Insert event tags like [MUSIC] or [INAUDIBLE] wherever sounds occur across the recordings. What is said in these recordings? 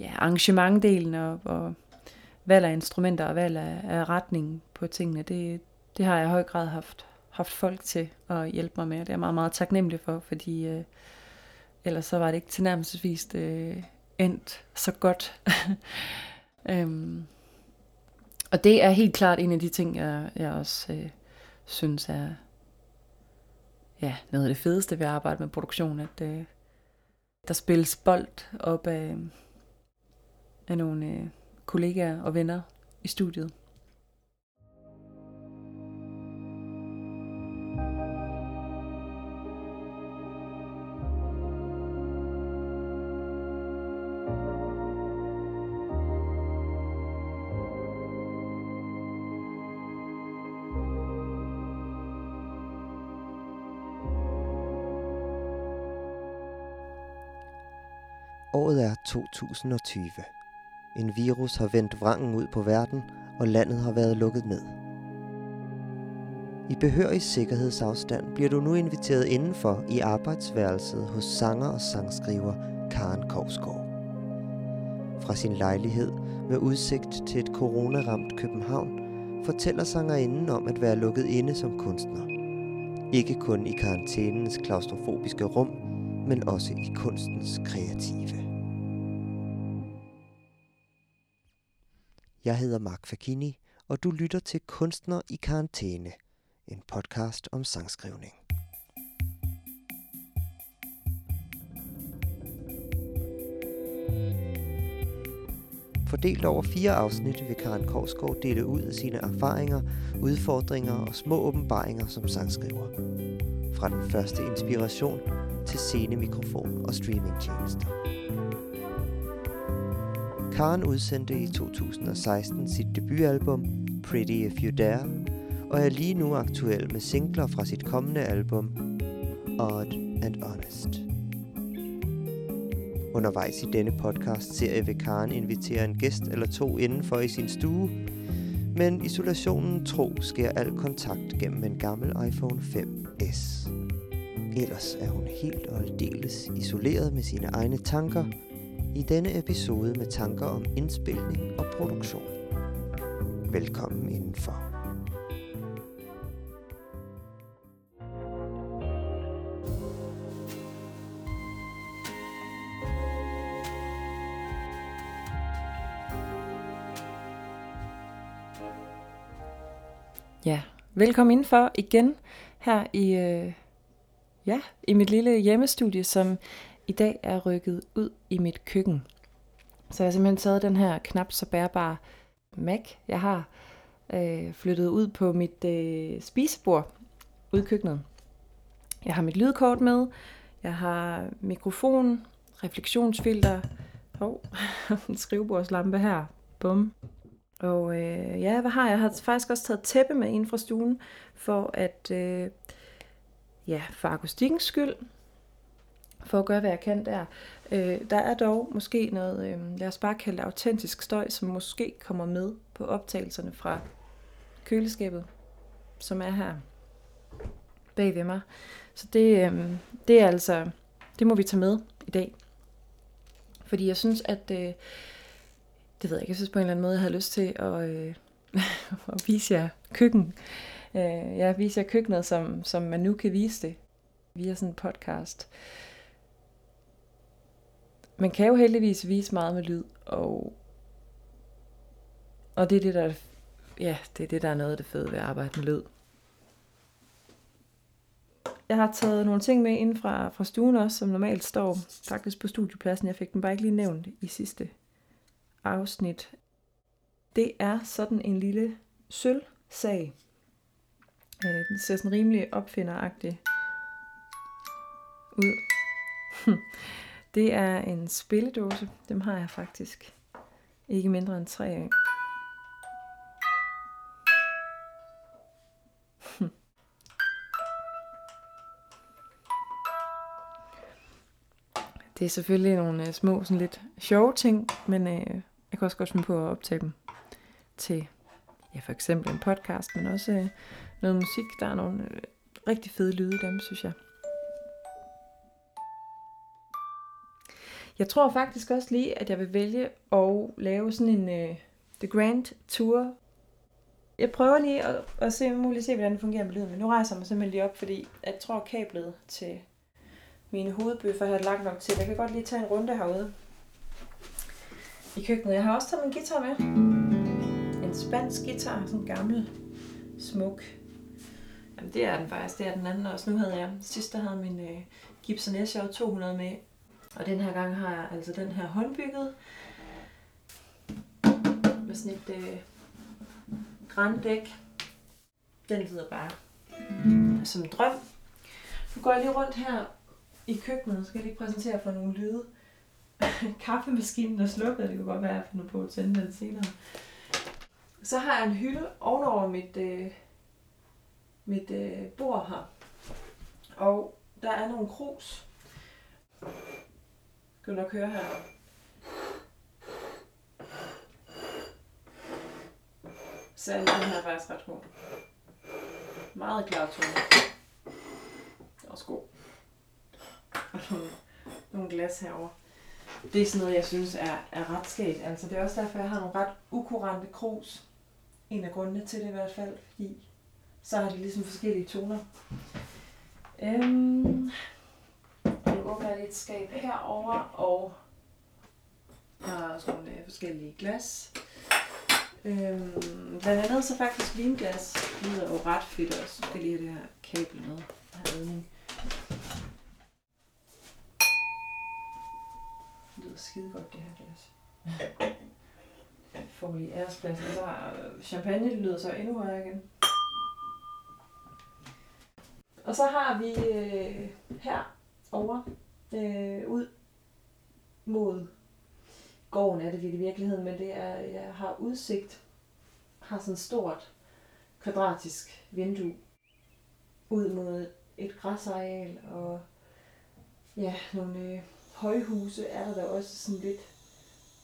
ja, arrangementdelen og, og valg af instrumenter og valg af, af retning på tingene, det, det har jeg i høj grad haft, haft folk til at hjælpe mig med. Det er jeg meget, meget taknemmelig for, fordi øh, ellers så var det ikke tilnærmelsesvist øh, endt så godt. [LAUGHS] øhm, og det er helt klart en af de ting, jeg, jeg også øh, synes er ja, noget af det fedeste ved at arbejde med produktion, at øh, der spilles bold op af, af nogle øh, kollegaer og venner i studiet. Året er 2020. En virus har vendt vrangen ud på verden, og landet har været lukket ned. I behørig sikkerhedsafstand bliver du nu inviteret indenfor i arbejdsværelset hos sanger og sangskriver Karen Kovsgaard. Fra sin lejlighed med udsigt til et coronaramt København fortæller sangerinden om at være lukket inde som kunstner. Ikke kun i karantænens klaustrofobiske rum, men også i kunstens kreative. Jeg hedder Mark Fakini, og du lytter til Kunstner i karantæne, en podcast om sangskrivning. Fordelt over fire afsnit vil Karen Korsgaard dele ud af sine erfaringer, udfordringer og små åbenbaringer som sangskriver. Fra den første inspiration til scenemikrofon og streamingtjenester. Karen udsendte i 2016 sit debutalbum Pretty If You Dare, og er lige nu aktuel med singler fra sit kommende album Odd and Honest. Undervejs i denne podcast serie vil Karen invitere en gæst eller to indenfor i sin stue, men isolationen tro sker al kontakt gennem en gammel iPhone 5S. Ellers er hun helt og aldeles isoleret med sine egne tanker i denne episode med tanker om indspilning og produktion. Velkommen indenfor. Ja, velkommen indenfor igen her i, øh, ja, i mit lille hjemmestudie, som i dag er rykket ud i mit køkken. Så jeg har simpelthen taget den her knap så bærbare Mac, jeg har, øh, flyttet ud på mit øh, spisebord ude i køkkenet. Jeg har mit lydkort med, jeg har mikrofon, refleksionsfilter, oh, [LAUGHS] en skrivebordslampe her, bum. Og øh, ja, hvad har jeg? Jeg har faktisk også taget tæppe med ind fra stuen, for at, øh, ja, for akustikkens skyld, for at gøre, hvad jeg kan der. Øh, der er dog måske noget, øh, lad os bare kalde det autentisk støj, som måske kommer med på optagelserne fra køleskabet, som er her bag ved mig. Så det, øh, det er altså, det må vi tage med i dag. Fordi jeg synes, at, øh, det ved jeg ikke, jeg synes på en eller anden måde, jeg havde lyst til at, øh, [LAUGHS] at vise jer køkken. Øh, jeg viser jer køkkenet, som, som man nu kan vise det via sådan en podcast. Man kan jo heldigvis vise meget med lyd, og, og det er det, der, ja, det er det, der er noget af det fede ved at arbejde med lyd. Jeg har taget nogle ting med ind fra, fra stuen også, som normalt står faktisk på studiepladsen. Jeg fik dem bare ikke lige nævnt i sidste afsnit. Det er sådan en lille sølvsag. Øh, den ser sådan rimelig opfinderagtig ud. Det er en spilledåse. Dem har jeg faktisk ikke mindre end tre af. Det er selvfølgelig nogle øh, små, sådan lidt sjove ting, men øh, jeg kan også godt finde på at optage dem til ja, for eksempel en podcast, men også øh, noget musik. Der er nogle øh, rigtig fede lyde dem, synes jeg. Jeg tror faktisk også lige, at jeg vil vælge at lave sådan en uh, The Grand Tour. Jeg prøver lige at, at se, muligt se, hvordan det fungerer med lyden, men nu rejser jeg mig simpelthen lige op, fordi jeg tror, kablet til mine hovedbøffer har lagt nok til. Jeg kan godt lige tage en runde herude i køkkenet. Jeg har også taget min guitar med. En spansk guitar, sådan en gammel, smuk. Jamen det er den faktisk, det er den anden også. Nu havde jeg, sidst der havde min øh, Gibson SJ 200 med, og den her gang har jeg altså den her håndbygget. Med sådan et øh, grændæk. Den lyder bare som en drøm. Nu går jeg lige rundt her i køkkenet, skal jeg lige præsentere for nogle lyde. [LAUGHS] Kaffemaskinen er slukket, det kunne godt være, at jeg finder på at tænde den senere. Så har jeg en hylde ovenover mit, øh, mit øh, bord her. Og der er nogle krus. Kan du nok høre her. Så den her er faktisk ret god. Meget klar tone. Det er også god. Og nogle, nogle glas herover. Det er sådan noget, jeg synes er, er ret skægt. Altså, det er også derfor, jeg har nogle ret ukurante krus. En af grundene til det i hvert fald, fordi så har de ligesom forskellige toner. Øhm, åbner jeg et skab herover og der har også nogle øh, forskellige glas. Øhm, blandt andet så faktisk vinglas lyder jo ret fedt også. Jeg skal lige have det her kabel med. Det lyder skide godt det her glas. Jeg får lige æresplads. Og så øh, champagne, det lyder så endnu højere igen. Og så har vi øh, her over øh, ud mod gården er det i virkeligheden, men det er, jeg har udsigt, har sådan et stort kvadratisk vindue ud mod et græsareal, og ja, nogle øh, højhuse er der da også sådan lidt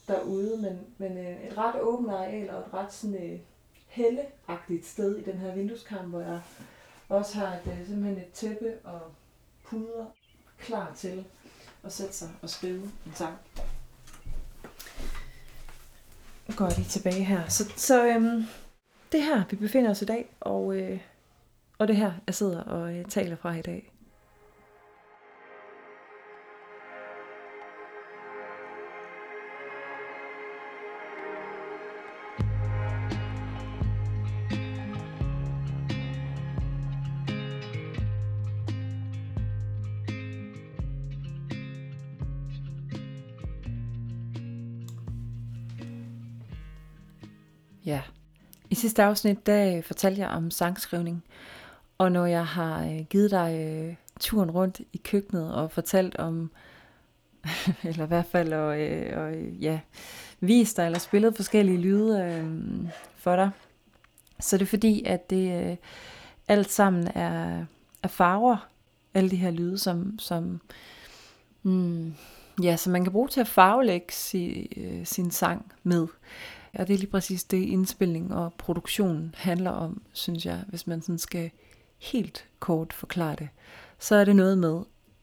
derude, men, men øh, et ret åbent areal og et ret sådan øh, helleagtigt sted i den her vindueskamp, hvor jeg også har et, øh, simpelthen et tæppe og puder klar til at sætte sig og skrive en sang. Nu går jeg lige tilbage her. Så, så øhm, det her, vi befinder os i dag, og, øh, og det her, jeg sidder og øh, taler fra i dag. Sidste afsnit, der øh, fortalte jeg om sangskrivning. Og når jeg har øh, givet dig øh, turen rundt i køkkenet og fortalt om, [LAUGHS] eller i hvert fald og, og, ja, vist dig eller spillet forskellige lyde øh, for dig, så det er fordi, at det øh, alt sammen er, er farver, alle de her lyde, som, som, mm, ja, som man kan bruge til at farvelægge si, øh, sin sang med. Og det er lige præcis det, indspilning og produktion handler om, synes jeg, hvis man sådan skal helt kort forklare det. Så er det noget med,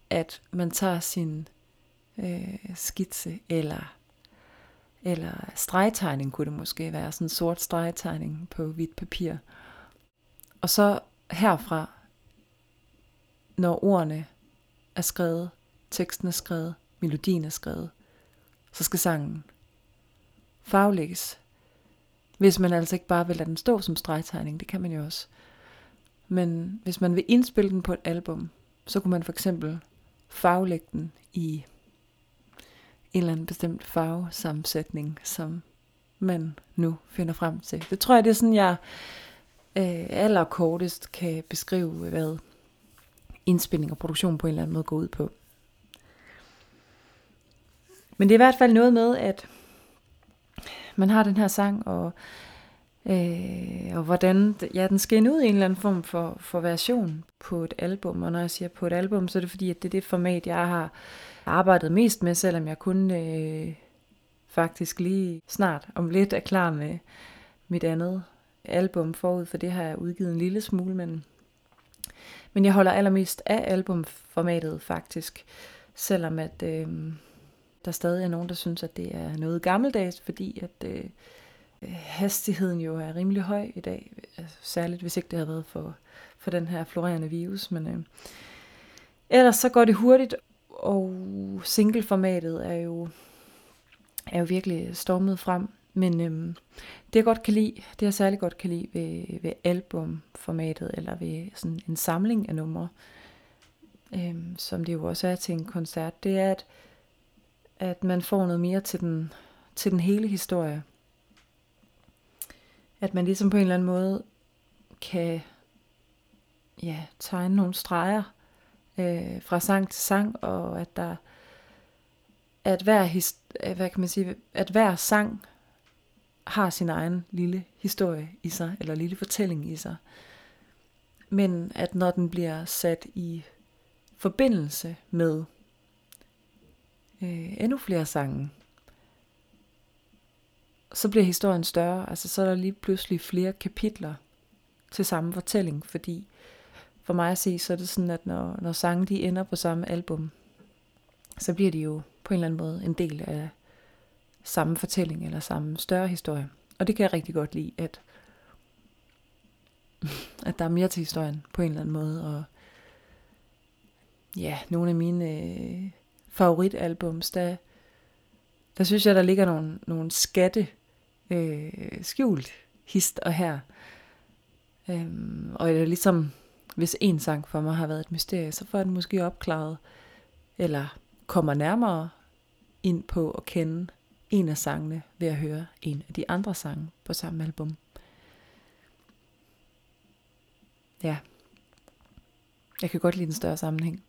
at man tager sin øh, skitse, eller, eller stregtegning kunne det måske være, sådan en sort stregtegning på hvidt papir. Og så herfra, når ordene er skrevet, teksten er skrevet, melodien er skrevet, så skal sangen farvelægges. Hvis man altså ikke bare vil lade den stå som stregtegning, det kan man jo også. Men hvis man vil indspille den på et album, så kunne man for eksempel farvelægge den i en eller anden bestemt farvesammensætning, som man nu finder frem til. Det tror jeg, det er sådan, jeg øh, allerkortest kan beskrive, hvad indspilning og produktion på en eller anden måde går ud på. Men det er i hvert fald noget med, at man har den her sang, og, øh, og hvordan ja, den skal ud i en eller anden form for, for version på et album. Og når jeg siger på et album, så er det fordi, at det er det format, jeg har arbejdet mest med, selvom jeg kun øh, faktisk lige snart om lidt er klar med mit andet album forud, for det har jeg udgivet en lille smule, men, men jeg holder allermest af albumformatet faktisk, selvom at... Øh, der stadig er nogen, der synes, at det er noget gammeldags, fordi at øh, hastigheden jo er rimelig høj i dag, altså, særligt hvis ikke det havde været for, for den her florerende virus. Men øh, ellers så går det hurtigt, og singleformatet er jo, er jo virkelig stormet frem. Men øhm, det jeg godt kan lide, det jeg særlig godt kan lide ved, ved albumformatet, eller ved sådan en samling af numre, øhm, som det jo også er til en koncert, det er, at, at man får noget mere til den, til den hele historie. At man ligesom på en eller anden måde kan ja, tegne nogle streger øh, fra sang til sang, og at der at hver, his, hvad kan man sige, at hver sang har sin egen lille historie i sig, eller lille fortælling i sig. Men at når den bliver sat i forbindelse med øh, endnu flere sange, så bliver historien større. Altså så er der lige pludselig flere kapitler til samme fortælling, fordi for mig at se, så er det sådan, at når, når sange de ender på samme album, så bliver de jo på en eller anden måde en del af samme fortælling eller samme større historie. Og det kan jeg rigtig godt lide, at, [LAUGHS] at der er mere til historien på en eller anden måde. Og ja, nogle af mine øh, favoritalbums, der, der synes jeg, der ligger nogle, nogle skatte øh, skjult hist og her. Øhm, og det er ligesom, hvis en sang for mig har været et mysterie, så får den måske opklaret, eller kommer nærmere ind på at kende en af sangene ved at høre en af de andre sange på samme album. Ja, jeg kan godt lide den større sammenhæng.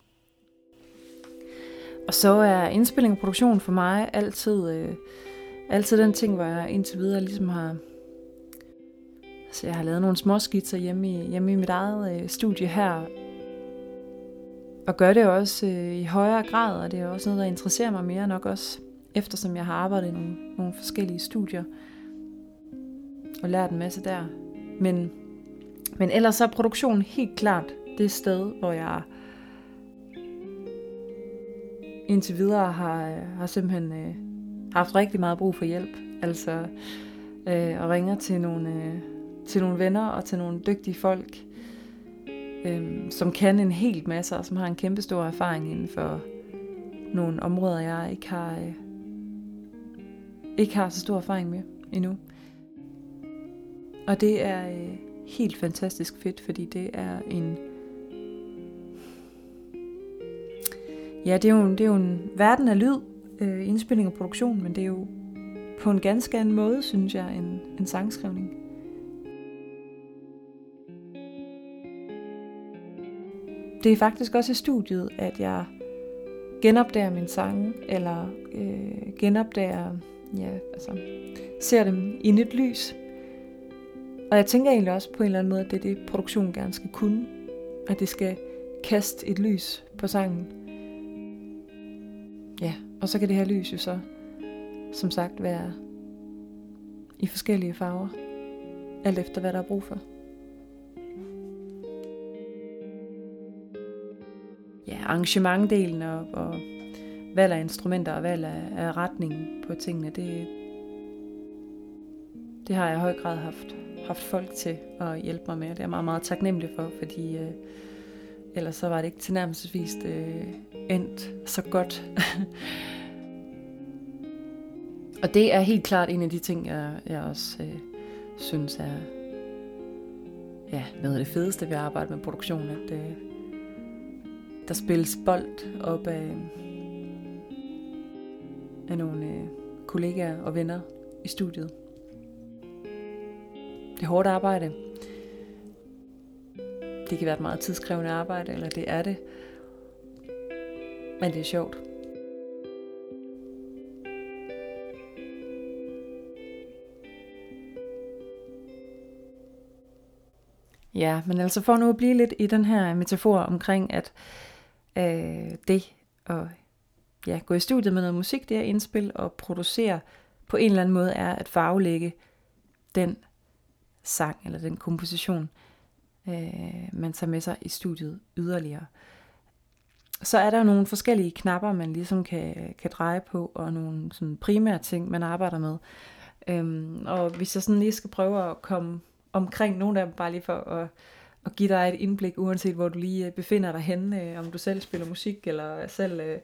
Og så er indspilling og produktion for mig altid, øh, altid den ting, hvor jeg indtil videre ligesom har... Altså jeg har lavet nogle små skitser hjemme i, hjemme i mit eget øh, studie her. Og gør det også øh, i højere grad, og det er også noget, der interesserer mig mere nok også eftersom jeg har arbejdet i nogle, nogle forskellige studier og lært en masse der. Men, men ellers så er produktionen helt klart det sted, hvor jeg indtil videre har, har simpelthen øh, haft rigtig meget brug for hjælp. Altså øh, og ringer til nogle, øh, til nogle venner og til nogle dygtige folk, øh, som kan en helt masse og som har en kæmpe stor erfaring inden for nogle områder, jeg ikke har, øh, ikke har så stor erfaring med endnu. Og det er øh, helt fantastisk fedt, fordi det er en... Ja, det er jo, det er jo en verden af lyd, øh, indspilling og produktion, men det er jo på en ganske anden måde, synes jeg, en, en sangskrivning. Det er faktisk også i studiet, at jeg genopdager min sang, eller øh, genopdager ja, altså, ser dem i nyt lys. Og jeg tænker egentlig også på en eller anden måde, at det er det, produktion gerne skal kunne. At det skal kaste et lys på sangen. Og så kan det her lys jo så, som sagt, være i forskellige farver. Alt efter, hvad der er brug for. Ja, arrangementdelen og, og valg af instrumenter og valg af, af retning på tingene, det, det har jeg i høj grad haft, haft folk til at hjælpe mig med. Det er jeg meget, meget taknemmelig for, fordi øh, ellers så var det ikke tilnærmelsesvis øh, endt så godt. og det er helt klart en af de ting, jeg, jeg også øh, synes er ja, noget af det fedeste ved at arbejde med produktion, at øh, der spilles bold op af, af nogle øh, kollegaer og venner i studiet. Det er hårdt arbejde. Det kan være et meget tidskrævende arbejde, eller det er det. Men det er sjovt. Ja, men altså for nu at blive lidt i den her metafor omkring, at øh, det at ja, gå i studiet med noget musik, det at indspil og producere på en eller anden måde er at farvelægge den sang eller den komposition, øh, man tager med sig i studiet yderligere så er der nogle forskellige knapper, man ligesom kan, kan dreje på, og nogle sådan primære ting, man arbejder med. Øhm, og hvis jeg sådan lige skal prøve at komme omkring nogle af dem, bare lige for at, at give dig et indblik, uanset hvor du lige øh, befinder dig henne, øh, om du selv spiller musik, eller selv øh,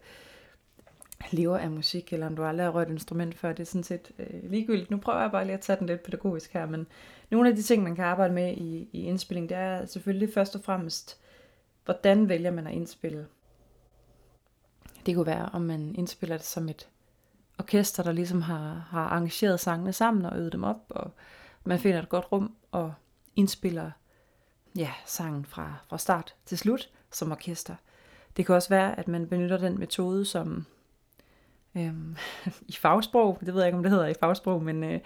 lever af musik, eller om du aldrig har rørt et instrument før, det er sådan set øh, ligegyldigt. Nu prøver jeg bare lige at tage den lidt pædagogisk her, men nogle af de ting, man kan arbejde med i, i indspilling, det er selvfølgelig først og fremmest, hvordan vælger man at indspille. Det kunne være, om man indspiller det som et orkester, der ligesom har, har arrangeret sangene sammen og øvet dem op, og man finder et godt rum og indspiller ja, sangen fra, fra start til slut som orkester. Det kan også være, at man benytter den metode, som øhm, [LAUGHS] i fagsprog, det ved jeg ikke, om det hedder i fagsprog, men øh,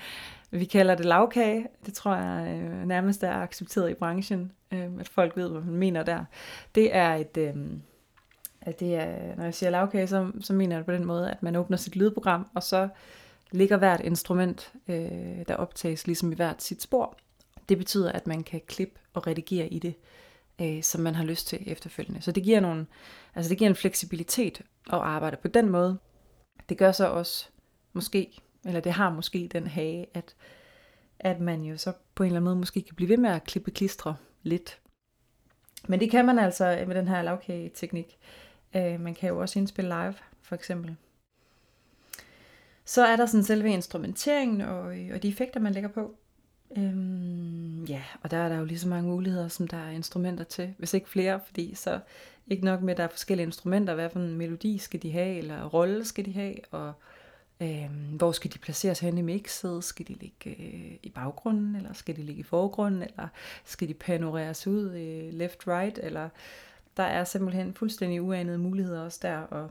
vi kalder det lavkage. Det tror jeg øh, nærmest er accepteret i branchen, øh, at folk ved, hvad man mener der. Det er et... Øh, at det er, når jeg siger lavkage, så, så mener jeg det på den måde, at man åbner sit lydprogram, og så ligger hvert instrument, øh, der optages ligesom i hvert sit spor. Det betyder, at man kan klippe og redigere i det, øh, som man har lyst til efterfølgende. Så det giver, nogle, altså det giver en fleksibilitet at arbejde på den måde. Det gør så også måske, eller det har måske den hage, at, at man jo så på en eller anden måde måske kan blive ved med at klippe klistre lidt. Men det kan man altså med den her lavkage-teknik. Øh, man kan jo også indspille live, for eksempel. Så er der sådan selve instrumenteringen og, øh, og de effekter, man lægger på. Øhm, ja, og der er der jo lige så mange muligheder, som der er instrumenter til, hvis ikke flere, fordi så ikke nok med, at der er forskellige instrumenter, hvad for en melodi skal de have, eller rolle skal de have, og øhm, hvor skal de placeres hen i mixet, skal de ligge øh, i baggrunden, eller skal de ligge i forgrunden, eller skal de panoreres ud øh, left-right, eller der er simpelthen fuldstændig uanede muligheder også der, og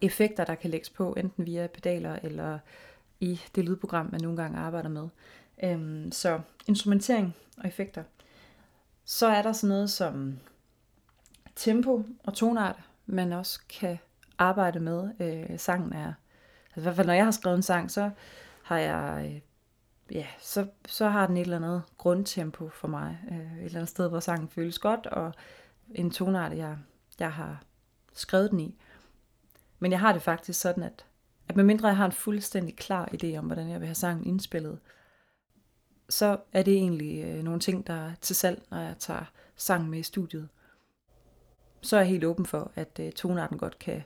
effekter, der kan lægges på, enten via pedaler eller i det lydprogram, man nogle gange arbejder med. Øhm, så instrumentering og effekter. Så er der sådan noget som tempo og tonart, man også kan arbejde med. Øh, sangen er, altså i hvert fald når jeg har skrevet en sang, så har jeg, øh, ja, så, så har den et eller andet grundtempo for mig. Øh, et eller andet sted, hvor sangen føles godt, og en tonart, jeg, jeg har skrevet den i. Men jeg har det faktisk sådan, at, at medmindre jeg har en fuldstændig klar idé om, hvordan jeg vil have sangen indspillet, så er det egentlig øh, nogle ting, der er til salg, når jeg tager sang med i studiet. Så er jeg helt åben for, at øh, tonarten godt kan,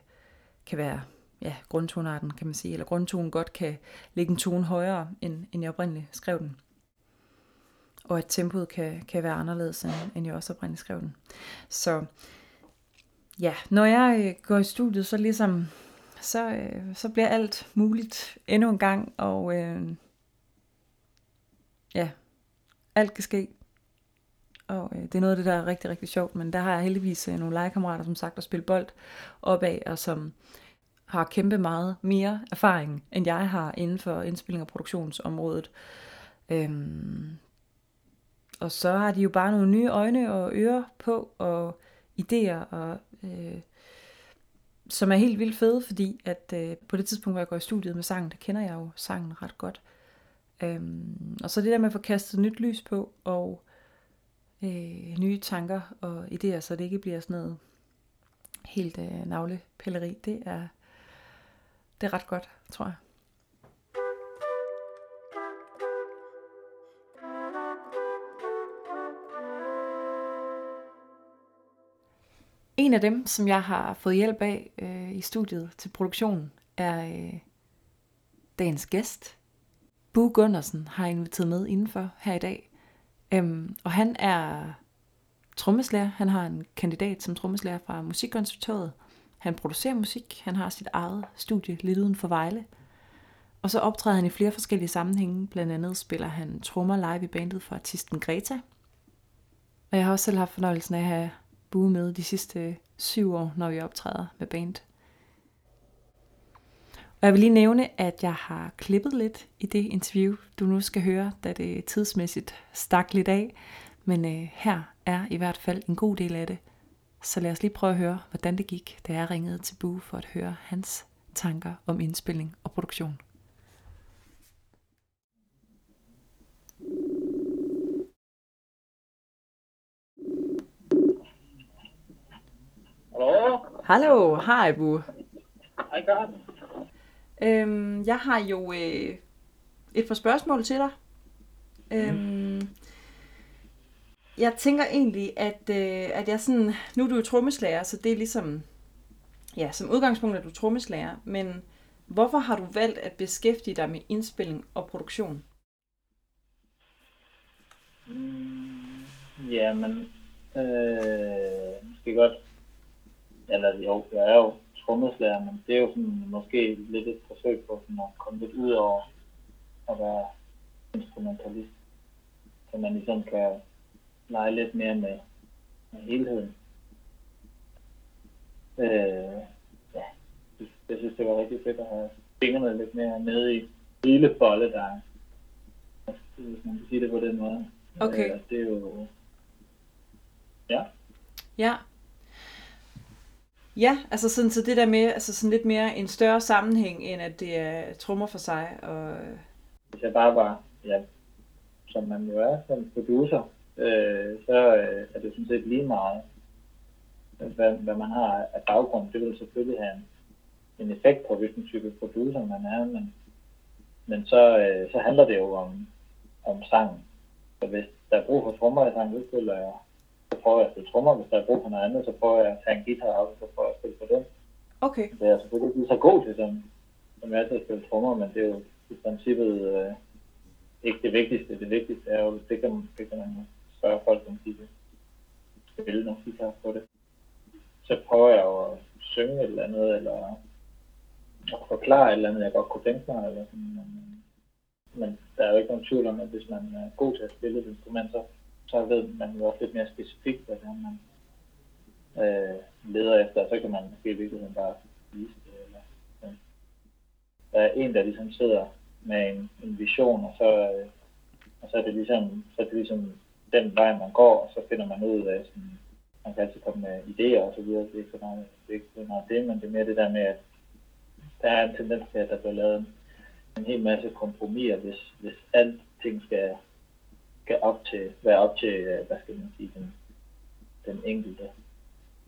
kan være ja, grundtonarten, kan man sige, eller grundtonen godt kan ligge en tone højere, end, end jeg oprindeligt skrev den. Og at tempoet kan, kan være anderledes, end, end jeg også oprindeligt skrev den. Så ja, når jeg øh, går i studiet, så ligesom, så, øh, så bliver alt muligt endnu en gang, og øh, ja, alt kan ske. Og øh, det er noget af det, der er rigtig, rigtig sjovt, men der har jeg heldigvis øh, nogle legekammerater, som sagt, at spille bold opad, og som har kæmpe meget mere erfaring, end jeg har inden for indspilling og produktionsområdet. Øhm, og så har de jo bare nogle nye øjne og ører på, og idéer, og, øh, som er helt vildt fede, fordi at øh, på det tidspunkt, hvor jeg går i studiet med sangen, der kender jeg jo sangen ret godt. Øhm, og så det der med at få kastet nyt lys på, og øh, nye tanker og idéer, så det ikke bliver sådan noget helt øh, navlepilleri, det er, det er ret godt, tror jeg. En af dem, som jeg har fået hjælp af øh, i studiet til produktionen, er øh, dagens gæst. Bu Gunnarsen har inviteret med indenfor her i dag. Øhm, og han er trommeslager. Han har en kandidat som trommeslager fra Musikkonservatoriet. Han producerer musik. Han har sit eget studie lidt uden for Vejle. Og så optræder han i flere forskellige sammenhænge. Blandt andet spiller han trommer live i bandet for artisten Greta. Og jeg har også selv haft fornøjelsen af at have boomet de sidste syv år, når vi optræder med band. Og jeg vil lige nævne, at jeg har klippet lidt i det interview, du nu skal høre, da det tidsmæssigt stak lidt af. Men øh, her er i hvert fald en god del af det. Så lad os lige prøve at høre, hvordan det gik, da jeg ringede til Bue for at høre hans tanker om indspilning og produktion. Hallo, hej Bu. Hej Karen. Øhm, jeg har jo øh, et par spørgsmål til dig. Øhm, jeg tænker egentlig, at, øh, at jeg sådan, nu er du jo trommeslager, så det er ligesom, ja, som udgangspunkt er du trommeslager, men hvorfor har du valgt at beskæftige dig med indspilling og produktion? Mm, ja, men øh, måske godt, eller jo, jeg er jo trommeslager, men det er jo sådan, måske lidt et forsøg på sådan at komme lidt ud over at være instrumentalist, så man ligesom kan lege lidt mere med, med helheden. Øh, ja, jeg synes, det var rigtig fedt at have fingrene lidt mere nede i hele bolle, der hvis man kan sige det på den måde. Okay. Øh, det er jo... Ja. Ja. Ja, altså sådan, så det der med, altså sådan lidt mere en større sammenhæng, end at det er trommer for sig, og Hvis jeg bare var, ja, som man jo er som producer, øh, så øh, er det sådan set lige meget, øh, hvad, hvad man har af baggrund. Det vil selvfølgelig have en, en effekt på, hvilken type producer man er, men, men så, øh, så handler det jo om, om sangen. Så hvis der er brug for trommer i sangen, så spiller jeg, så prøver jeg at spille trommer. Hvis der er brug for noget andet, så prøver jeg at tage en guitar op, og så prøver jeg at spille på den. okay, Det er jeg selvfølgelig ikke så god til, som, som jeg er til at spille trommer, men det er jo i princippet øh, ikke det vigtigste. Det vigtigste er jo, det kan, det kan man spørge folk, om de vil spille noget guitar på det. Så prøver jeg jo at synge et eller andet, eller at forklare et eller andet, jeg godt kunne tænke mig, eller sådan, men, men der er jo ikke nogen tvivl om, at hvis man er god til at spille et instrument, så, så ved man jo også lidt mere specifikt, hvad det er, man øh, leder efter, og så kan man måske i virkeligheden bare vise det. Eller, øh. Der er en, der ligesom sidder med en, en vision, og så, øh, og så er det ligesom, så er det ligesom den vej, man går, og så finder man ud af, sådan, man kan altid komme med idéer og så videre, det er ikke så meget det, er ikke så meget det men det er mere det der med, at der er en tendens til, at der bliver lavet en, en hel masse kompromiser, hvis, hvis alting skal, skal op til, være op til, øh, hvad skal man sige, den, den enkelte.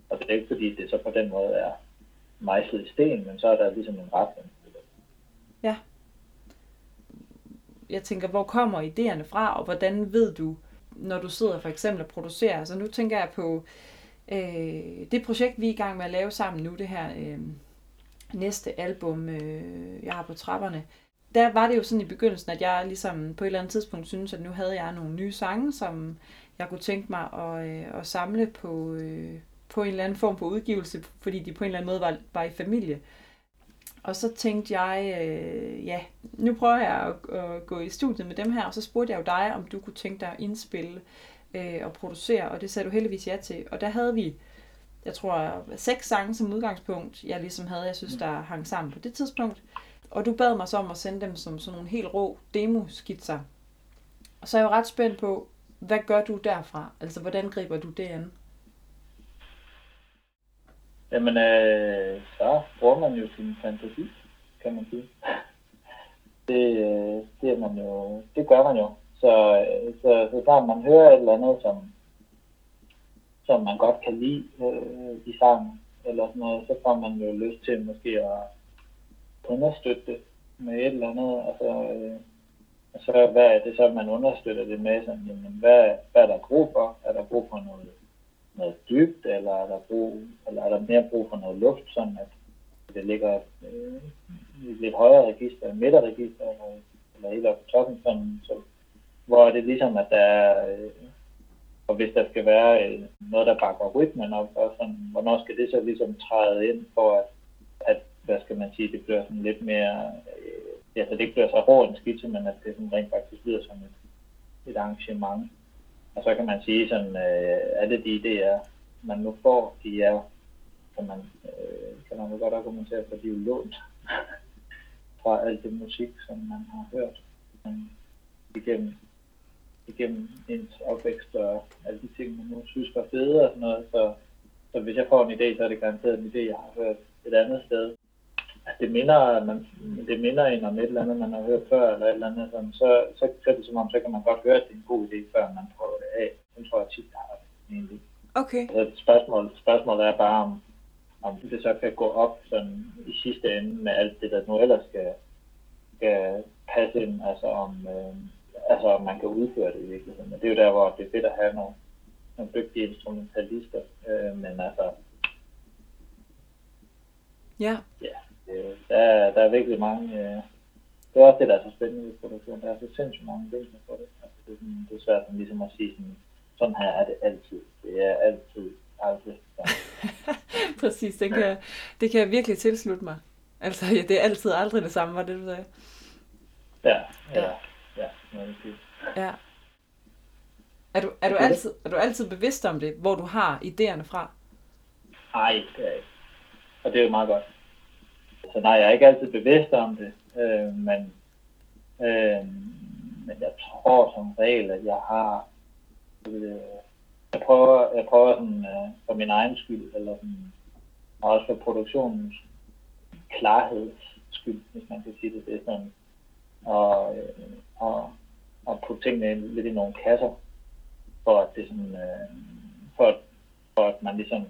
Og det er ikke fordi, det så på den måde er mejslet i sten, men så er der ligesom en retning. ja. Jeg tænker, hvor kommer idéerne fra, og hvordan ved du, når du sidder for eksempel og producerer? Altså nu tænker jeg på øh, det projekt, vi er i gang med at lave sammen nu, det her øh, næste album, øh, jeg har på trapperne. Der var det jo sådan i begyndelsen, at jeg ligesom på et eller andet tidspunkt synes, at nu havde jeg nogle nye sange, som jeg kunne tænke mig at, øh, at samle på, øh, på en eller anden form for udgivelse, fordi de på en eller anden måde var, var i familie. Og så tænkte jeg, øh, ja, nu prøver jeg at, at gå i studiet med dem her, og så spurgte jeg jo dig, om du kunne tænke dig at indspille øh, og producere, og det sagde du heldigvis ja til. Og der havde vi, jeg tror, seks sange som udgangspunkt, jeg ligesom havde, jeg synes, der hang sammen på det tidspunkt. Og du bad mig så om at sende dem som sådan nogle helt rå demoskitser. Og så er jeg jo ret spændt på, hvad gør du derfra? Altså, hvordan griber du det an? Jamen, øh, så bruger man jo sin fantasi, kan man sige. Det, øh, det, er man jo, det gør man jo. Så, øh, så, så snart man hører et eller andet, som, som man godt kan lide øh, i sangen, eller sådan noget, så får man jo lyst til måske at understøtte det med et eller andet. Altså, øh, og så hvad er det så, man understøtter det med? Sådan, jamen, hvad, hvad er der brug for? Er der brug for noget noget dybt, eller er der, brug, eller er der mere brug for noget luft, sådan at det ligger øh, i et lidt højere register, et midterregister, eller, eller helt oppe på toppen, sådan, så, hvor er det ligesom, at der er, øh, og hvis der skal være øh, noget, der bakker rytmen op, og sådan, hvornår skal det så ligesom træde ind for, at, at hvad skal man sige, det bliver sådan lidt mere, øh, altså det ikke bliver så rå en skitse, men at det sådan rent faktisk lyder som et, et arrangement. Og så kan man sige sådan, øh, alle de idéer, man nu får, de er, kan man, øh, kan man jo godt argumentere for, de er jo lånt [LAUGHS] fra alt det musik, som man har hørt man, igennem, igennem ens opvækst og alle de ting, man nu synes var fede og sådan noget. Så, så hvis jeg får en idé, så er det garanteret en idé, jeg har hørt et andet sted. Det minder, man, det minder en om et eller andet, man har hørt før, eller et eller andet, sådan, så, så, så er det som om, så kan man godt høre, at det er en god idé, før man prøver det af. Den tror jeg tit, jeg har det, egentlig. Okay. Altså, spørgsmålet, spørgsmålet er bare, om, om det så kan gå op sådan i sidste ende med alt det, der nu ellers skal, skal passe ind, altså om, øh, altså om man kan udføre det i virkeligheden. Men det er jo der, hvor det er fedt at have nogle, nogle dygtige instrumentalister, øh, men altså, Ja, ja, øh, der, er- der er virkelig mange, øh, det er også det, der er så spændende ved produktion, der er så sindssygt mange vinkler på det. Altså, det, er sådan, det er svært sådan, ligesom at sige sådan, sådan her er det altid. Det er altid, aldrig. [LAUGHS] præcis. Det kan, det kan jeg virkelig tilslutte mig. Altså, ja, det er altid aldrig det samme, var det, du sagde. Ja, Ja. ja, ja. Ja. Er du, er, du altid, er du altid bevidst om det, hvor du har idéerne fra? Nej, det er ikke. Og det er jo meget godt. Så nej, jeg er ikke altid bevidst om det, øh, men, øh, men jeg tror som regel, at jeg har... Øh, jeg prøver, jeg prøver sådan, øh, for min egen skyld, eller sådan, og også for produktionens klarheds skyld, hvis man kan sige det. Det er sådan, og, øh, og, og putte tingene ind, lidt i nogle kasser, for at det sådan, øh, for, for at man ligesom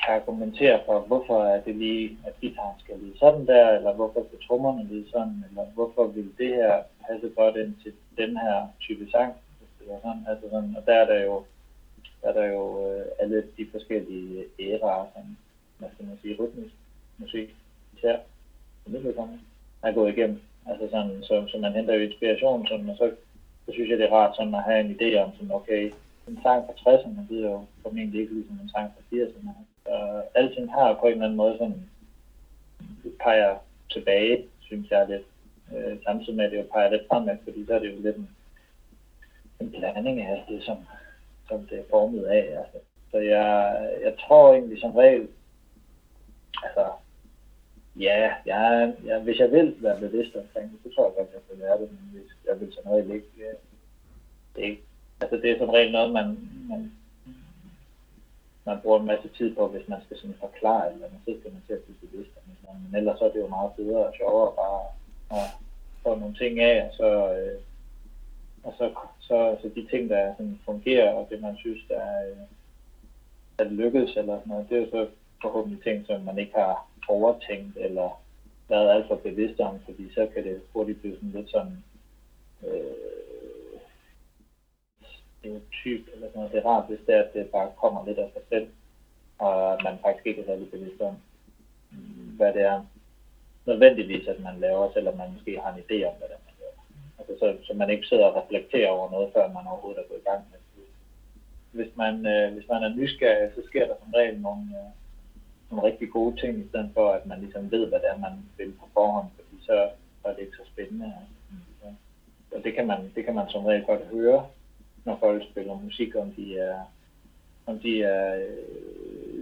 kan argumentere for, hvorfor er det lige, at gitaren skal lyde sådan der, eller hvorfor skal trommerne lyde sådan, eller hvorfor vil det her passe godt ind til den her type sang, hvis det er sådan, altså sådan, og der er der jo, der er der jo øh, alle de forskellige æraer, som, man skal man sige, rytmisk musik, især, som det kommer, er gået igennem. Altså sådan, så, så man henter jo inspiration, sådan, og så, så synes jeg, det er rart sådan at have en idé om, sådan, okay, en sang fra 60'erne lyder jo formentlig ikke ligesom en sang fra 80'erne. Så alting har på en eller anden måde sådan, peger tilbage, synes jeg lidt. Øh, samtidig med, at det jo peger lidt fremad, fordi så er det jo lidt en, en blanding af alt det, som, som det er formet af. Altså. Så jeg, jeg tror egentlig som regel, altså, ja, jeg, jeg, hvis jeg vil være bevidst omkring det, så tror jeg godt, jeg vil være det, men hvis jeg vil som regel ikke, øh, det er ikke Altså det er som regel noget, man, man, man bruger en masse tid på, hvis man skal sådan forklare, eller man så skal man til at blive bevidst om det. Men ellers så er det jo meget bedre og sjovere bare at få nogle ting af, og så, øh, og så, så, så de ting, der sådan fungerer, og det man synes, der øh, er lykkedes, eller sådan noget, det er jo så forhåbentlig ting, som man ikke har overtænkt, eller været alt for bevidst om, fordi så kan det hurtigt blive sådan lidt sådan, øh, stereotyp eller sådan noget. Det er rart, hvis det er, at det bare kommer lidt af sig selv, og at man faktisk ikke er særlig bevidst om, mm, hvad det er nødvendigvis, at man laver, selvom man måske har en idé om, hvad det er, man laver. Altså, så, så man ikke sidder og reflekterer over noget, før man overhovedet er gået i gang med det. Hvis man, øh, hvis man er nysgerrig, så sker der som regel nogle, øh, nogle rigtig gode ting, i stedet for, at man ligesom ved, hvad det er, man vil på forhånd, fordi så, så er det ikke så spændende. Altså, og det kan, man, det kan man som regel godt høre, når folk spiller musik, om de er, om de er, øh,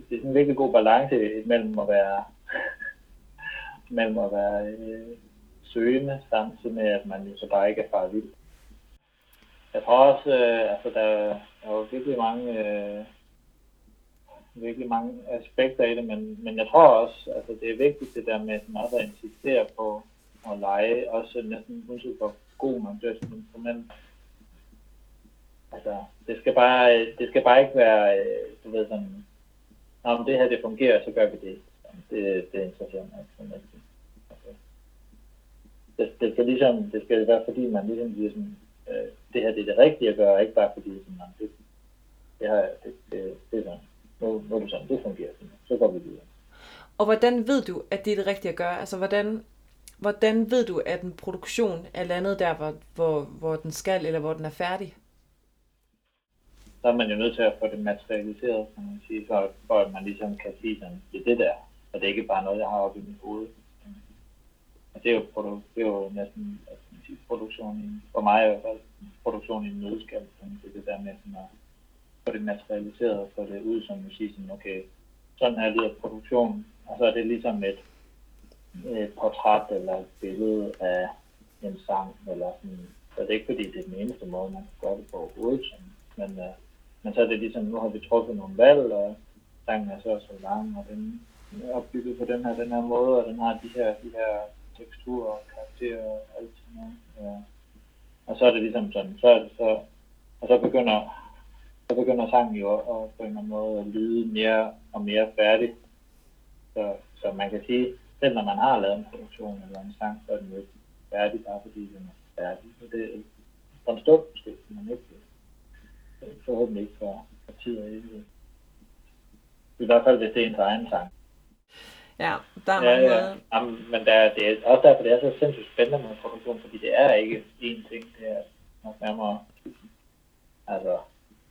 det er sådan en virkelig god balance mellem at være, [LAUGHS] mellem at være øh, søgende, samtidig med, at man jo så bare ikke er faret vild. Jeg tror også, øh, altså der, der er jo virkelig mange, øh, virkelig mange aspekter i det, men, men jeg tror også, altså det er vigtigt det der med sådan også at insistere på at lege, også næsten uanset hvor god man bliver som instrument, Altså, det skal bare, det skal bare ikke være, øh, du ved sådan, om det her det fungerer, så gør vi det. Det, det interesserer mig ikke så. Altså, det, det, skal ligesom, det skal være fordi, man ligesom siger sådan, øh, det her det er det rigtige at gøre, ikke bare fordi sådan, man, det, det, det, det, det er sådan, nu, nu er det sådan, det fungerer sådan, så går vi videre. Og hvordan ved du, at det er det rigtige at gøre? Altså, hvordan, hvordan ved du, at en produktion er landet der, hvor, hvor, hvor den skal, eller hvor den er færdig? Så er man jo nødt til at få det materialiseret, kan man sige, for, for at man ligesom kan sige sådan, det er det der, og det er ikke bare noget, jeg har oppe i mit hoved. Og det er jo, produ- det er jo næsten man sige, produktion i, for mig i hvert fald, produktion i en nødskal, det er det der med sådan at få det materialiseret, og få det ud som musik, sådan, okay, sådan her lyder produktion, og så er det ligesom et, et portræt eller et billede af en sang, eller sådan, så det er ikke fordi, det er den eneste måde, man kan gøre det på overhovedet, men, uh, men så er det ligesom, nu har vi truffet nogle valg, og sangen er så og så lang, og den er opbygget på den her, den her måde, og den har de her, de her teksturer og karakterer og alt sådan noget. Ja. Og så er det ligesom sådan, så er det så, og så begynder, så begynder sangen jo at, på en eller anden måde at lyde mere og mere færdig. Så, så man kan sige, selv når man har lavet en produktion eller en sang, så er den jo ikke færdig, bare fordi den er færdig. Så det er en stund måske, man ikke forhåbentlig ikke for, for tid og evighed. I hvert fald, hvis det er ens egen sang. Ja, der er ja, mange ja. Jamen, men der, det er også derfor, det er så sindssygt spændende med produktion, fordi det er ikke én ting, det er nok nærmere, altså,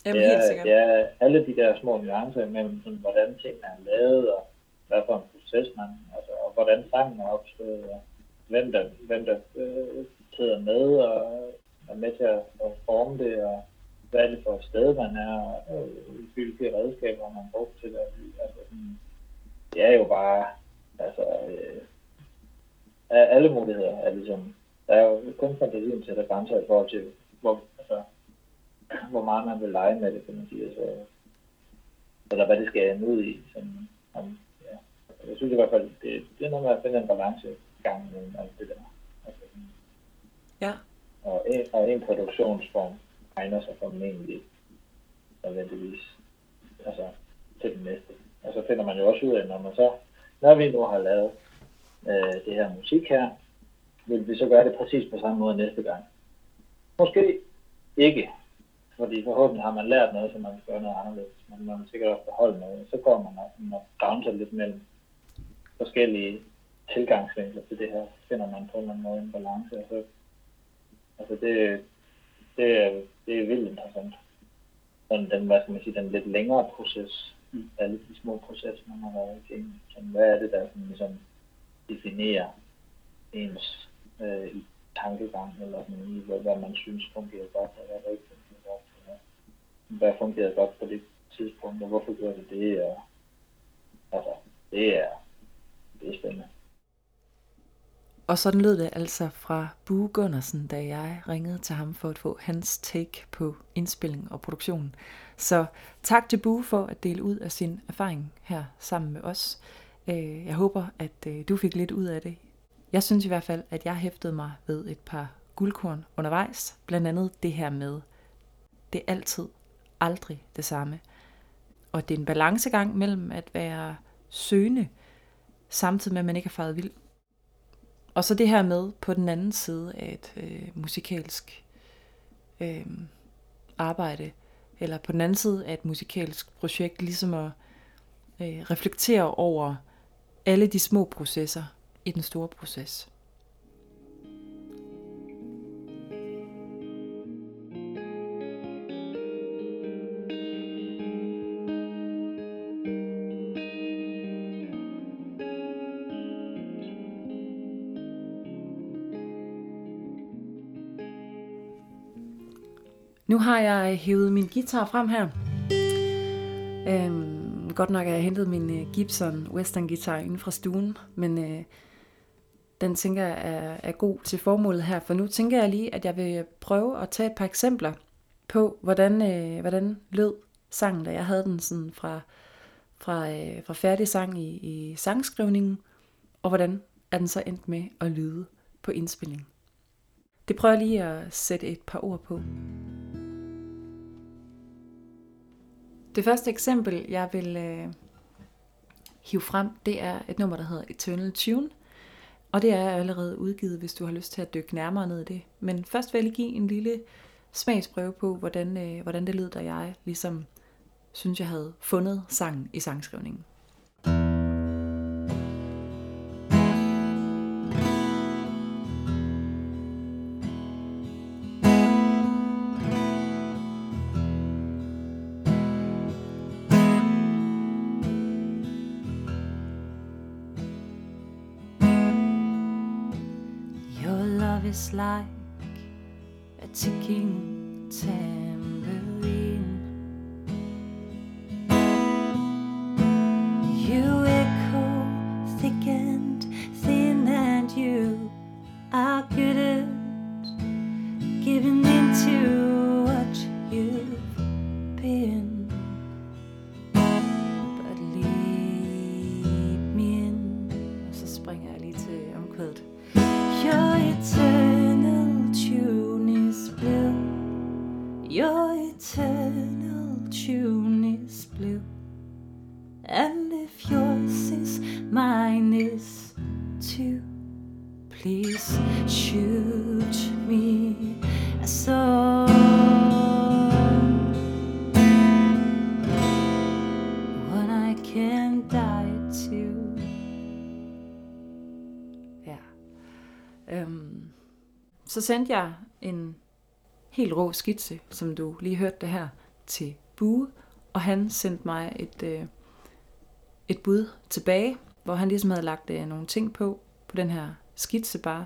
Jamen, det, helt er, sikkert. det er alle de der små nuancer mellem, sådan, hvordan tingene er lavet, og hvad for en proces man, altså, og hvordan sangen er opstået, og hvem der, hvem der øh, sidder med og er med til at, at forme det, og hvad er det for et sted, man er, og øh, hvilke redskaber man bruger til det. Altså, sådan, det er jo bare, altså, øh, alle muligheder er ligesom, der er jo kun fantasien til der grænser i forhold til, hvor, altså, hvor meget man vil lege med det, kan man sige. Altså, eller hvad det skal ende ud i. Sådan, om, ja. Jeg synes i hvert fald, det, det er noget med at finde en balance gang mellem alt det der. Altså, Ja, og en, og en produktionsform egner sig formentlig nødvendigvis altså, til den næste. Altså, og så finder man jo også ud af, når man så, når vi nu har lavet øh, det her musik her, vil vi så gøre det præcis på samme måde næste gang. Måske ikke, fordi forhåbentlig har man lært noget, så man kan gøre noget anderledes, men man vil sikkert også beholde noget. Så går man og, og bouncer lidt mellem forskellige tilgangsvinkler til det her, så finder man på en eller anden måde en balance, og så Altså det, det, er, det er vildt interessant. Sådan den, hvad skal man sige, den lidt længere proces, mm. alle de små processer, man har været igennem. Sådan, hvad er det, der sådan, ligesom definerer ens øh, i tankegang, eller sådan, i, hvad, hvad man synes fungerer godt, og hvad der ikke fungerer godt. Eller, hvad fungerede godt på det tidspunkt, og hvorfor gjorde det det, og altså, det er, det er spændende. Og sådan lød det altså fra Bue Gunnarsen, da jeg ringede til ham for at få hans take på indspilling og produktion. Så tak til Bue for at dele ud af sin erfaring her sammen med os. Øh, jeg håber, at øh, du fik lidt ud af det. Jeg synes i hvert fald, at jeg hæftede mig ved et par guldkorn undervejs. Blandt andet det her med, det er altid aldrig det samme. Og det er en balancegang mellem at være søgende, samtidig med at man ikke er faret vild. Og så det her med på den anden side af et øh, musikalsk øh, arbejde, eller på den anden side af et musikalsk projekt, ligesom at øh, reflektere over alle de små processer i den store proces. Har jeg hævet min guitar frem her. Øhm, godt nok har jeg hentet min øh, Gibson Western guitar inden fra stuen, men øh, den tænker jeg er, er god til formålet her, for nu tænker jeg lige, at jeg vil prøve at tage et par eksempler på, hvordan, øh, hvordan lød sangen, da jeg havde den sådan fra, fra, øh, fra færdig sang i, i sangskrivningen, og hvordan er den så endt med at lyde på indspilling. Det prøver jeg lige at sætte et par ord på. Det første eksempel, jeg vil øh, hive frem, det er et nummer, der hedder Eternal Tune. Og det er allerede udgivet, hvis du har lyst til at dykke nærmere ned i det. Men først vil jeg lige give en lille smagsprøve på, hvordan, øh, hvordan det lød, da jeg ligesom synes, jeg havde fundet sangen i sangskrivningen. Like a ticking tambourine. Så sendte jeg en helt rå skitse, som du lige hørte det her, til Bue, og han sendte mig et, øh, et bud tilbage, hvor han ligesom havde lagt øh, nogle ting på, på den her skitse bare,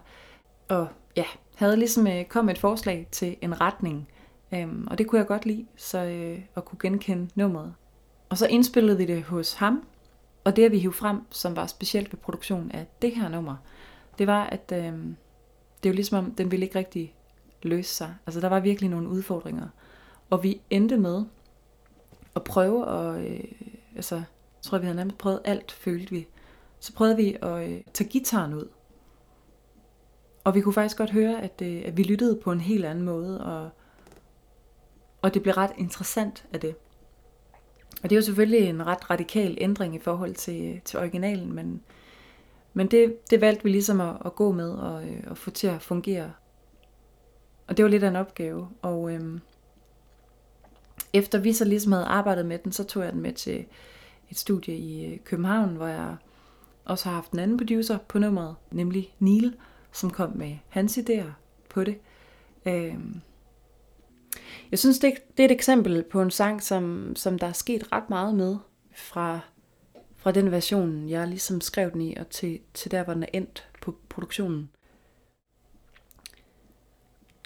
og ja, havde ligesom øh, kommet et forslag til en retning, øhm, og det kunne jeg godt lide, så øh, at kunne genkende nummeret. Og så indspillede vi det hos ham, og det vi hiv frem, som var specielt ved produktion af det her nummer, det var, at øh, det er jo ligesom om, den ville ikke rigtig løse sig. Altså der var virkelig nogle udfordringer. Og vi endte med at prøve at, øh, altså, jeg tror vi havde nærmest prøvet alt, følte vi. Så prøvede vi at øh, tage gitaren ud. Og vi kunne faktisk godt høre, at, øh, at vi lyttede på en helt anden måde, og, og det blev ret interessant af det. Og det er jo selvfølgelig en ret radikal ændring i forhold til, øh, til originalen, men, men det, det valgte vi ligesom at, at gå med og øh, at få til at fungere. Og det var lidt af en opgave. Og øhm, efter vi så ligesom havde arbejdet med den, så tog jeg den med til et studie i øh, København, hvor jeg også har haft en anden producer på nummeret, nemlig Neil, som kom med hans idéer på det. Øhm, jeg synes, det, det er et eksempel på en sang, som, som der er sket ret meget med fra, fra den version, jeg ligesom skrev den i, og til, til der, hvor den er endt på produktionen.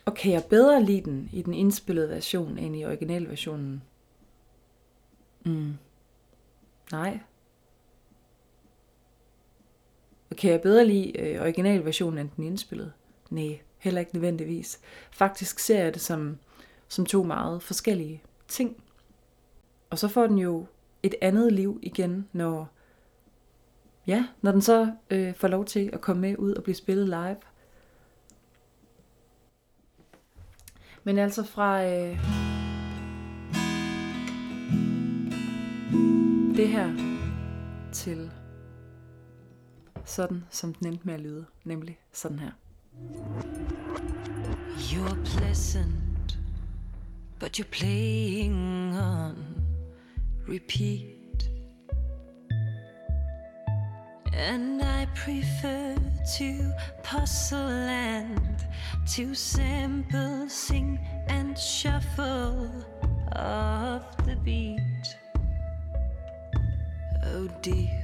Og kan jeg bedre lide den i den indspillede version end i originalversionen? Mm. Nej. Og kan jeg bedre lide øh, originalversionen end den indspillede? Nej, heller ikke nødvendigvis. Faktisk ser jeg det som, som to meget forskellige ting. Og så får den jo et andet liv igen, når, ja, når den så øh, får lov til at komme med ud og blive spillet live. Men altså fra øh, det her til sådan, som den endte med at lyde, nemlig sådan her. You're pleasant, but you're playing on repeat. And I prefer to puzzle and to sample, sing and shuffle off the beat. Oh dear,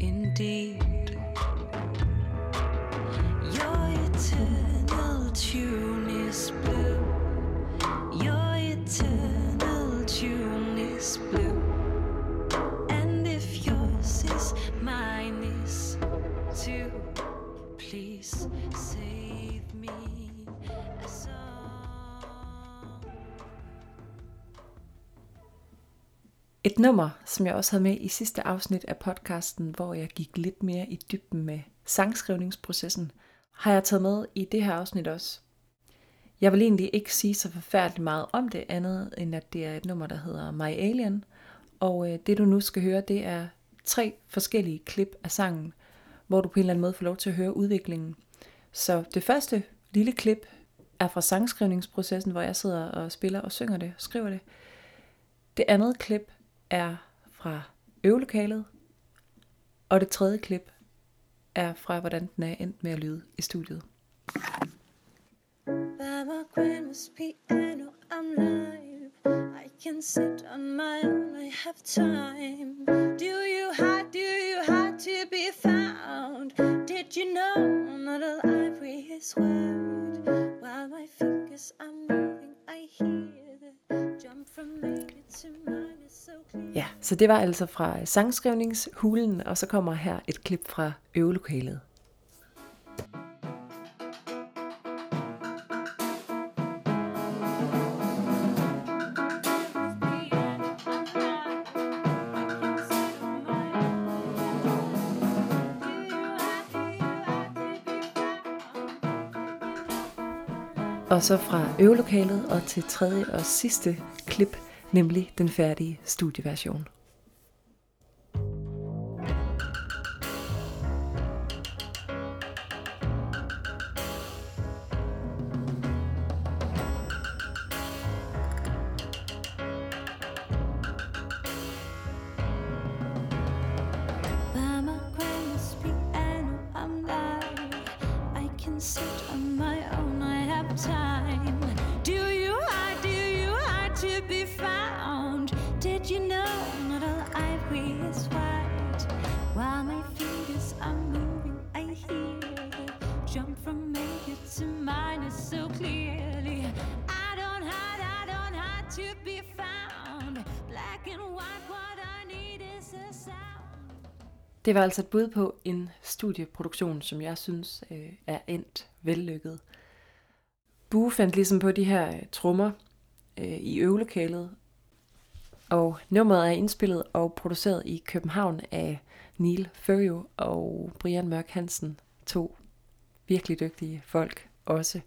indeed. Your eternal tune is blue. Et nummer, som jeg også havde med i sidste afsnit af podcasten, hvor jeg gik lidt mere i dybden med sangskrivningsprocessen, har jeg taget med i det her afsnit også. Jeg vil egentlig ikke sige så forfærdeligt meget om det andet, end at det er et nummer, der hedder My Alien. Og øh, det du nu skal høre, det er tre forskellige klip af sangen, hvor du på en eller anden måde får lov til at høre udviklingen. Så det første lille klip er fra sangskrivningsprocessen, hvor jeg sidder og spiller og synger det, skriver det. Det andet klip er fra øvelokalet, og det tredje klip er fra, hvordan den er endt med at lyde i studiet. By grandma's piano, I'm live. I can sit on my own, I have time. Do you hide, do you hide to be found? Did you know not a library is word? While my fingers are moving, I hear the jump from major to mine. Ja, så det var altså fra sangskrivningshulen, og så kommer her et klip fra øvelokalet. Og så fra øvelokalet og til tredje og sidste nemlig den færdige studieversion. Det var altså et bud på en studieproduktion, som jeg synes øh, er endt vellykket. Bue fandt ligesom på de her øh, trommer øh, i øvelokalet, og nummeret er indspillet og produceret i København af Neil Furio og Brian Mørk Hansen, to virkelig dygtige folk også.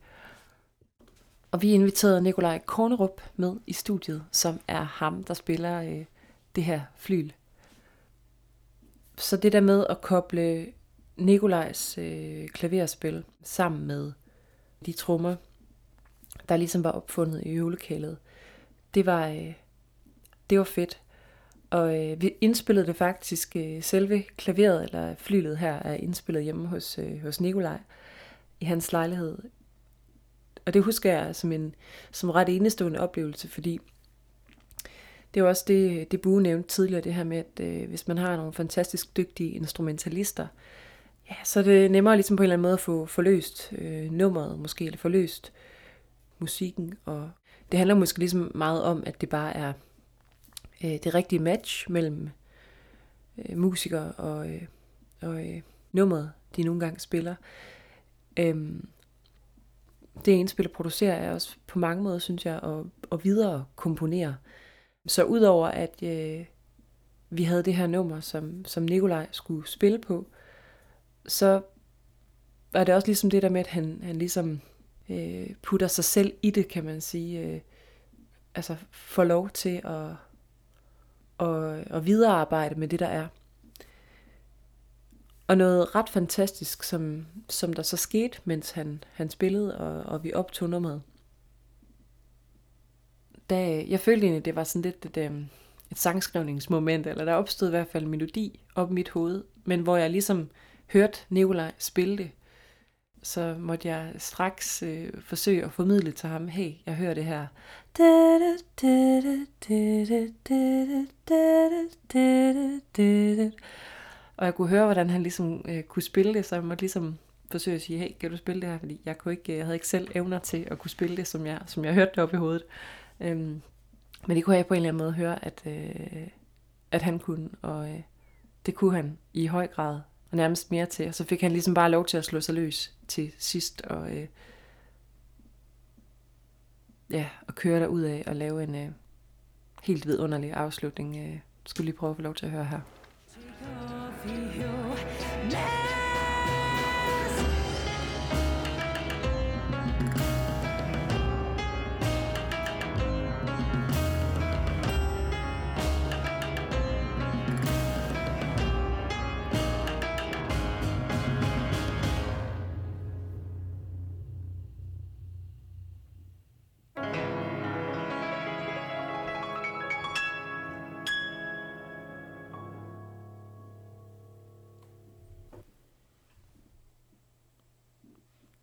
Og vi inviterede Nikolaj Kornerup med i studiet, som er ham, der spiller øh, det her flyl. Så det der med at koble Nikolajs øh, klaverspil sammen med de trommer, der ligesom var opfundet i øvelokalet, det var, øh, det var fedt. Og øh, vi indspillede det faktisk, øh, selve klaveret, eller flylet her, er indspillet hjemme hos, øh, hos Nikolaj i hans lejlighed. Og det husker jeg som en som ret enestående oplevelse, fordi det er jo også det, det Bue nævnte tidligere, det her med, at øh, hvis man har nogle fantastisk dygtige instrumentalister, ja, så er det nemmere ligesom på en eller anden måde at få forløst øh, nummeret måske, eller forløst musikken. Og det handler måske ligesom meget om, at det bare er øh, det rigtige match mellem øh, musikere og, øh, og øh, nummeret, de nogle gange spiller. Øhm, det indspil og producerer er også på mange måder, synes jeg, at, at videre komponere. Så udover at øh, vi havde det her nummer, som, som Nikolaj skulle spille på, så var det også ligesom det der med, at han, han ligesom øh, putter sig selv i det, kan man sige. Øh, altså får lov til at, at, at viderearbejde med det, der er. Og noget ret fantastisk, som, som der så skete, mens han, han spillede, og, og vi optog nummeret der, jeg følte egentlig, det var sådan lidt et, øhm, et sangskrivningsmoment, eller der opstod i hvert fald en melodi op i mit hoved, men hvor jeg ligesom hørte Nikolaj spille det, så måtte jeg straks øh, forsøge at formidle til ham, hey, jeg hører det her. Og jeg kunne høre, hvordan han ligesom øh, kunne spille det, så jeg måtte ligesom forsøge at sige, hey, kan du spille det her? Fordi jeg, kunne ikke, øh, jeg havde ikke selv evner til at kunne spille det, som jeg, som jeg hørte det op i hovedet. Øhm, men det kunne jeg på en eller anden måde høre, at, øh, at han kunne, og øh, det kunne han i høj grad, og nærmest mere til. Og så fik han ligesom bare lov til at slå sig løs til sidst, og øh, ja, og køre der ud af og lave en øh, helt vidunderlig afslutning. Øh, skulle lige prøve at få lov til at høre her.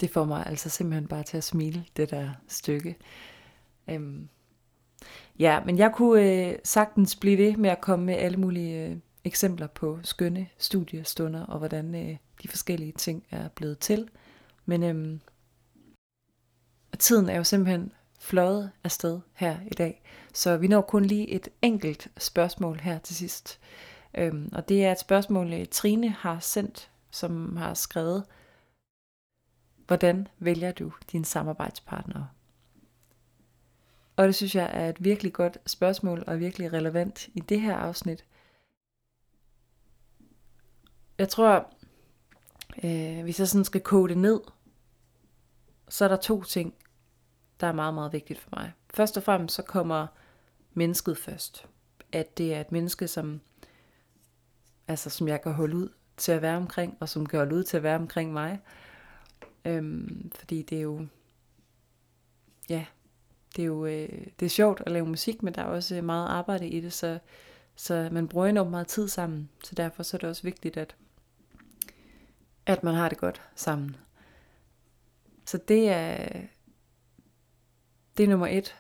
Det får mig altså simpelthen bare til at smile, det der stykke. Øhm, ja, men jeg kunne øh, sagtens blive ved med at komme med alle mulige øh, eksempler på skønne studiestunder, og hvordan øh, de forskellige ting er blevet til. Men øhm, tiden er jo simpelthen fløjet afsted her i dag, så vi når kun lige et enkelt spørgsmål her til sidst. Øhm, og det er et spørgsmål, øh, Trine har sendt, som har skrevet, Hvordan vælger du dine samarbejdspartnere? Og det synes jeg er et virkelig godt spørgsmål og virkelig relevant i det her afsnit. Jeg tror, øh, hvis jeg sådan skal kode det ned, så er der to ting, der er meget, meget vigtigt for mig. Først og fremmest så kommer mennesket først. At det er et menneske, som, altså, som jeg kan holde ud til at være omkring, og som kan holde ud til at være omkring mig. Øhm, fordi det er jo, ja, det er jo øh, det er sjovt at lave musik, men der er også øh, meget arbejde i det, så, så man bruger enormt meget tid sammen. Så derfor så er det også vigtigt, at, at man har det godt sammen. Så det er, det er nummer et.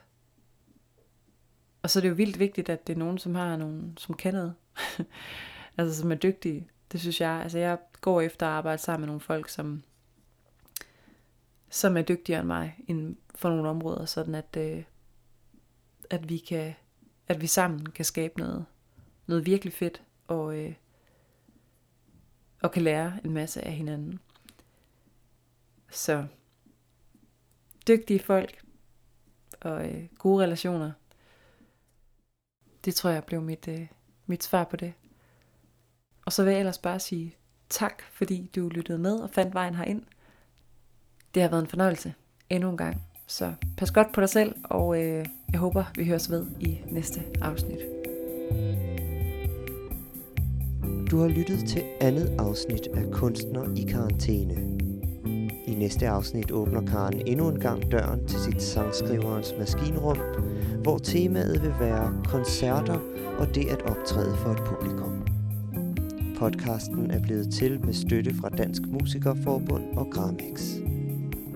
Og så er det jo vildt vigtigt, at det er nogen, som har nogen, som kan noget. [LAUGHS] altså som er dygtige. Det synes jeg. Altså jeg går efter at arbejde sammen med nogle folk, som, som er dygtigere end mig inden for nogle områder, sådan at, øh, at vi kan, at vi sammen kan skabe noget, noget virkelig fedt, og, øh, og kan lære en masse af hinanden. Så dygtige folk og øh, gode relationer, det tror jeg blev mit, øh, mit svar på det. Og så vil jeg ellers bare sige tak, fordi du lyttede med og fandt vejen herind. Det har været en fornøjelse endnu en gang. Så pas godt på dig selv, og øh, jeg håber, vi høres ved i næste afsnit. Du har lyttet til andet afsnit af Kunstner i karantæne. I næste afsnit åbner Karen endnu en gang døren til sit sangskriverens maskinrum, hvor temaet vil være koncerter og det at optræde for et publikum. Podcasten er blevet til med støtte fra Dansk Musikerforbund og Gramex.